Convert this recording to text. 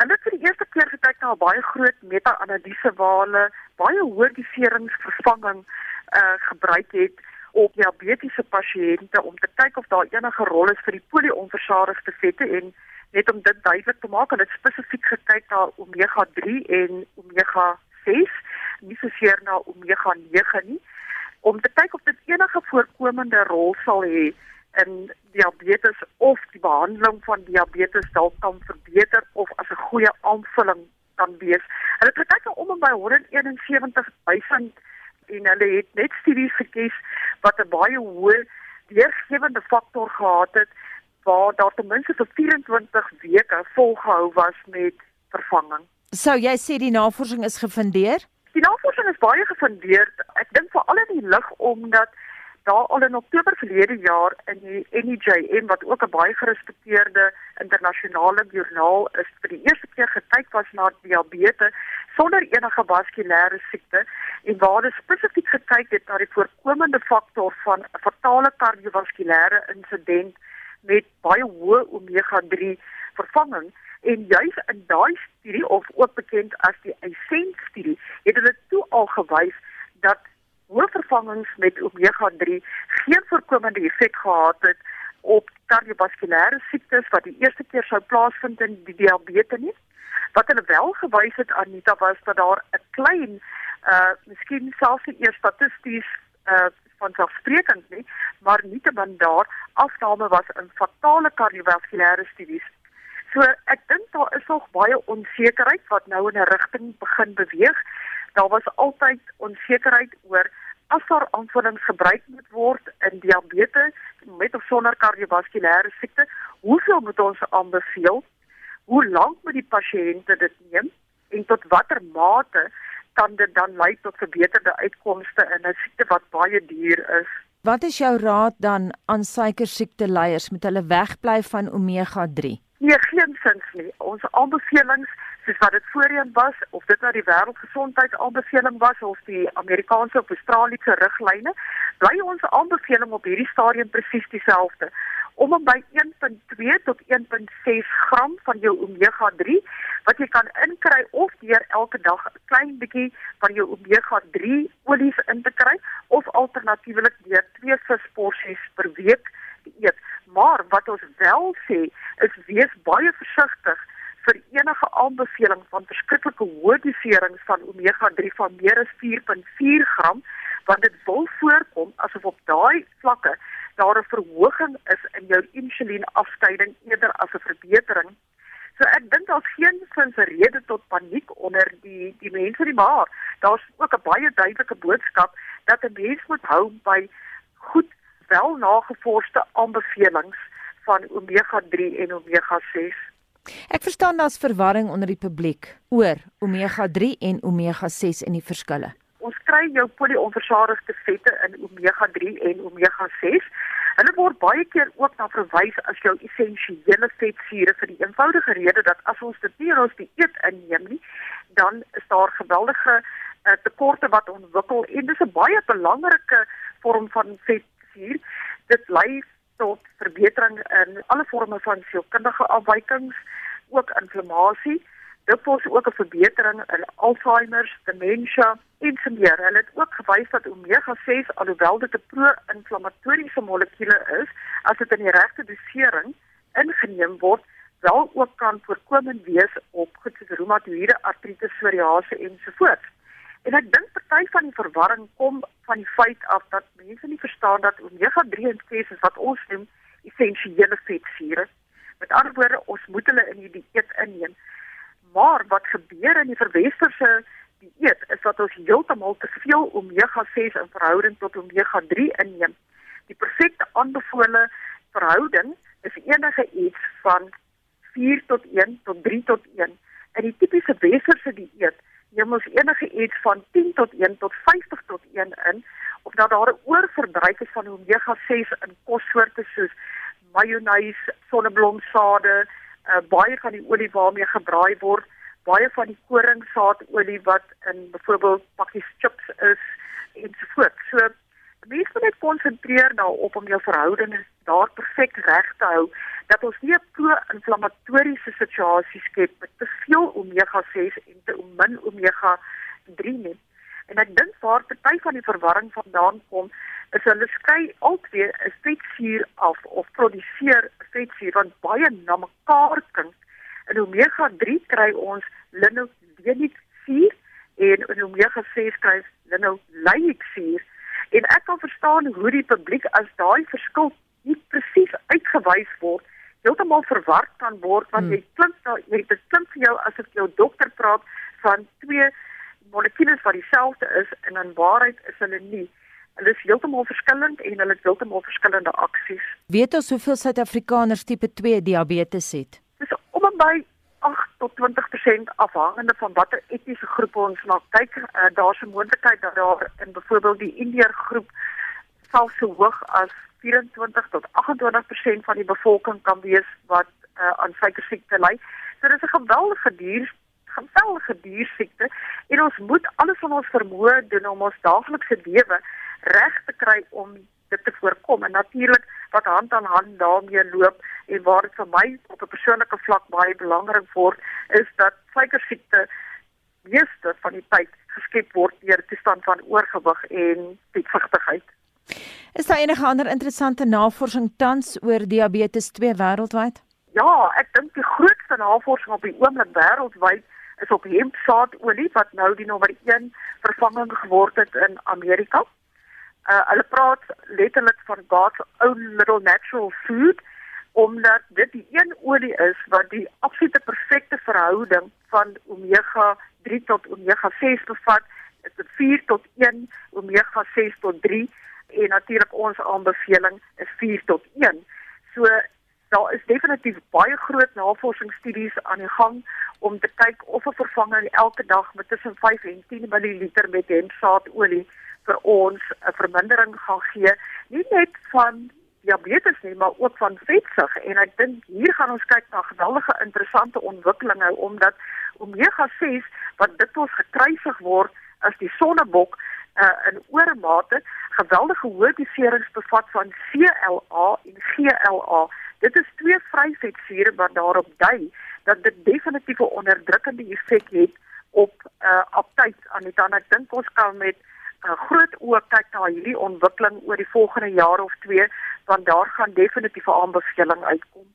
Hulle het vir die eerste keer gekyk na 'n baie groot meta-analise waar hulle baie hoë doseringsvervanging uh gebruik het op diabetiese pasiënte om te kyk of daar enige rol is vir die polionversadigde vette en net om dit duidelik te maak, hulle het spesifiek gekyk na omega 3 en omega 6, nie soseer na omega 9 nie, om te kyk of dit enige voorkomende rol sal hê in diabetes of die behandeling van diabetes dalk kan verbeter of as 'n goeie aanvulling kan wees. Hulle het gekyk om by 171 000 en hulle het net studies gekies wat 'n baie hoë deurgewende faktor gehad het waar daar ten minste vir 24 weke volgehou was met vervanging. Sou jy sê die navorsing is gefundeer? Die navorsing is baie gefundeer. Ek dink veral in die lig omdat daar al in Oktober verlede jaar in die NEJM wat ook 'n baie gerespekteerde internasionale joernaal is vir die eerste keer gekyk was na diabetes sonder enige vaskulêre siekte en waar hulle spesifiek gekyk het na die voorkomende faktor van fatale kardiovaskulêre insident met baie hoë omega 3 vervanging. En juis in daai studie of ook bekend as die Ascent studie het hulle toe al gewys dat hoë vervangings met omega 3 geen voorkomende effek gehad het op kardiovaskulêre siektes wat die eerste keer sou plaasvind in die diabetes nie wat hulle wel gewys het Anita was dat daar 'n klein uh miskien selfs nie eers statisties uh van selfsprekend nie, maar nie te min daar afname was in fatale kardiovaskulêre studies. So ek dink daar is nog baie onsekerheid wat nou in 'n rigting begin beweeg. Daar was altyd onsekerheid oor as daar aanvullings gebruik moet word in diabetes met of sonder kardiovaskulêre siekte, hoeveel moet ons aanbeveel? Hoe lank moet die pasiënte dit neem en tot watter mate kan dit dan lei tot verbeterde uitkomste in 'n siekte wat baie duur is. Wat is jou raad dan aan suikersiekte leiers met hulle wegbly van omega 3? Nee, geen sins nie. Ons aanbevelings soos wat dit voorheen was of dit nou die wêreldgesondheidsaanbeveling was of die Amerikaanse of Australiese riglyne, bly ons aanbeveling op hierdie stadium presies dieselfde om om by 1.2 tot 1.6 gram van jou omega 3 wat jy kan inkry of deur elke dag 'n klein bietjie van jou omega 3 olies in te kry of alternatiefelik deur twee visporsies per week te eet. Maar wat ons wel sê is wees baie versigtig vir enige aanbeveling van verskriklike hoë doserings van omega 3 van meer as 4.4 gram want dit wil voorkom asof op daai vlakke daar 'n verhoging is in jou insulienafskeiding eerder as 'n verbetering. So ek dink daar's geen sin vir rede tot paniek onder die die mense nie maar daar's ook 'n baie duidelike boodskap dat 'n mens moet hou by goed wel nagevorsde aanbevelings van omega 3 en omega 6. Ek verstaan daar's verwarring onder die publiek oor omega 3 en omega 6 en die verskille ons kry jou polionversadigde vette in omega 3 en omega 6. Hulle word baie keer ook na verwys as jou essensiële vetsure vir die eenvoudige rede dat as ons dit nie ons dieet inneem nie, dan is daar geweldige uh, tekorte wat ontwikkel en dis 'n baie belangrike vorm van vetsuur. Dit lei tot verbetering in alle forme van sielkundige afwykings, ook inflammasie dit was ook 'n verbetering in Alzheimer, demensie en so meer. Hulle het ook gewys dat omega 6 alhoewel dit 'n pro-inflammatoriese molekuule is, as dit in die regte dosering ingeneem word, wel ook kan voorkomend wees op soos reumatoïede artritis, psoriase ensovoorts. En ek dink party van die verwarring kom van die feit af dat mense nie verstaan dat omega 3 en 6 wat ons noem essensiële vetsure. Met ander woorde, ons moet hulle in die dieet inneem. Maar wat gebeur in die verwesterse dieet is dat ons heeltemal te veel omega 6 in verhouding tot omega 3 inneem. Die perfekte aanbevole verhouding is enige iets van 4 tot 1 tot 3 tot 1. In die tipiese westerse dieet neem ons enige iets van 10 tot 1 tot 50 tot 1 in of dat daar 'n oorverbruik is van omega 6 in kossoorte soos mayonnaise, sonneblomsaade, uh, baie van die olie waarmee gebraai word, baie van die koringsaadolie wat in byvoorbeeld pakkies chips is en so voort. So Mense moet net konsentreer daarop om jou verhoudings daar perfek reg te hou dat ons nie 'n pro-inflammatoriese situasie skep met te veel omega 6 en te min omega 3 nie. En ek dink waar party van die verwarring vandaan kom, is hulle skei altyd 'n vetsuur af of produseer vetsuur wat baie na mekaar klink. En omega 3 kry ons linoleic suur en in omega 6 kry ons linoleic suur. En ek kan verstaan hoe die publiek as daai verskil nie presies uitgewys word heeltemal verward kan word want hmm. jy klink nou jy klink vir jou asof jou dokter praat van twee molekules wat dieselfde is en in waarheid is hulle nie. Hulle is heeltemal verskillend en hulle het heeltemal verskillende aksies. Weet ons hoeveel Suid-Afrikaners tipe 2 diabetes het? Dis om en by 8 tot 20% afhangende van watter etiese groep ons na kyk. Uh, Daar's 'n moontlikheid dat daar in byvoorbeeld die Indiër groep selfs so hoog as 24 tot 28% van die bevolking kan wees wat uh, aan suikersiekte ly. So dis 'n geweldige dier geweldige diersiekte en ons moet alles van ons vermoë doen om ons daaglikse lewe reg te kry om dit te voorkom en natuurlik wat hand aan hand daarmee loop en waar dit vir my op 'n persoonlike vlak baie belangrik word is dat suikersiekte meeste van die tyd geskep word deur toestand van oorgewig en vetsigtigheid. Is daar enige ander interessante navorsing tans oor diabetes 2 wêreldwyd? Ja, ek dink die grootste navorsing op die oomblik wêreldwyd is op hempsaadolie wat nou die nommer 1 vervanging geword het in Amerika. Uh hulle praat letterlik van God's own little natural food omdat dit die een olie is wat die absolute perfekte verhouding van omega 3 tot omega 6 bevat. Dit is 4 tot 1, omega 6 tot 3 en natuurlik ons aanbeveling is 4 tot 1. So daar is definitief baie groot navorsingsstudies aan die gang om te kyk of 'n vervanger elke dag met tussen 5 en 10 ml met hempsaadolie vir ons 'n vermindering gaan gee, nie net van diabetes nie, maar ook van vetsug en ek dink hier gaan ons kyk na geweldige interessante ontwikkelinge omdat omega 6 wat dit ons gekruisig word as die sonnebok uh, in oormate geweldige hoë doserings bevat van CLA en GLA Dit is twee vryvetsure wat daarop dui dat dit definitief 'n onderdrukkende effek het op uh aptyd aan die tand. Ek dink ons kan met uh, groot oë kyk na hierdie ontwikkeling oor die volgende jaar of twee want daar gaan definitief 'n aanbeveling uitkom.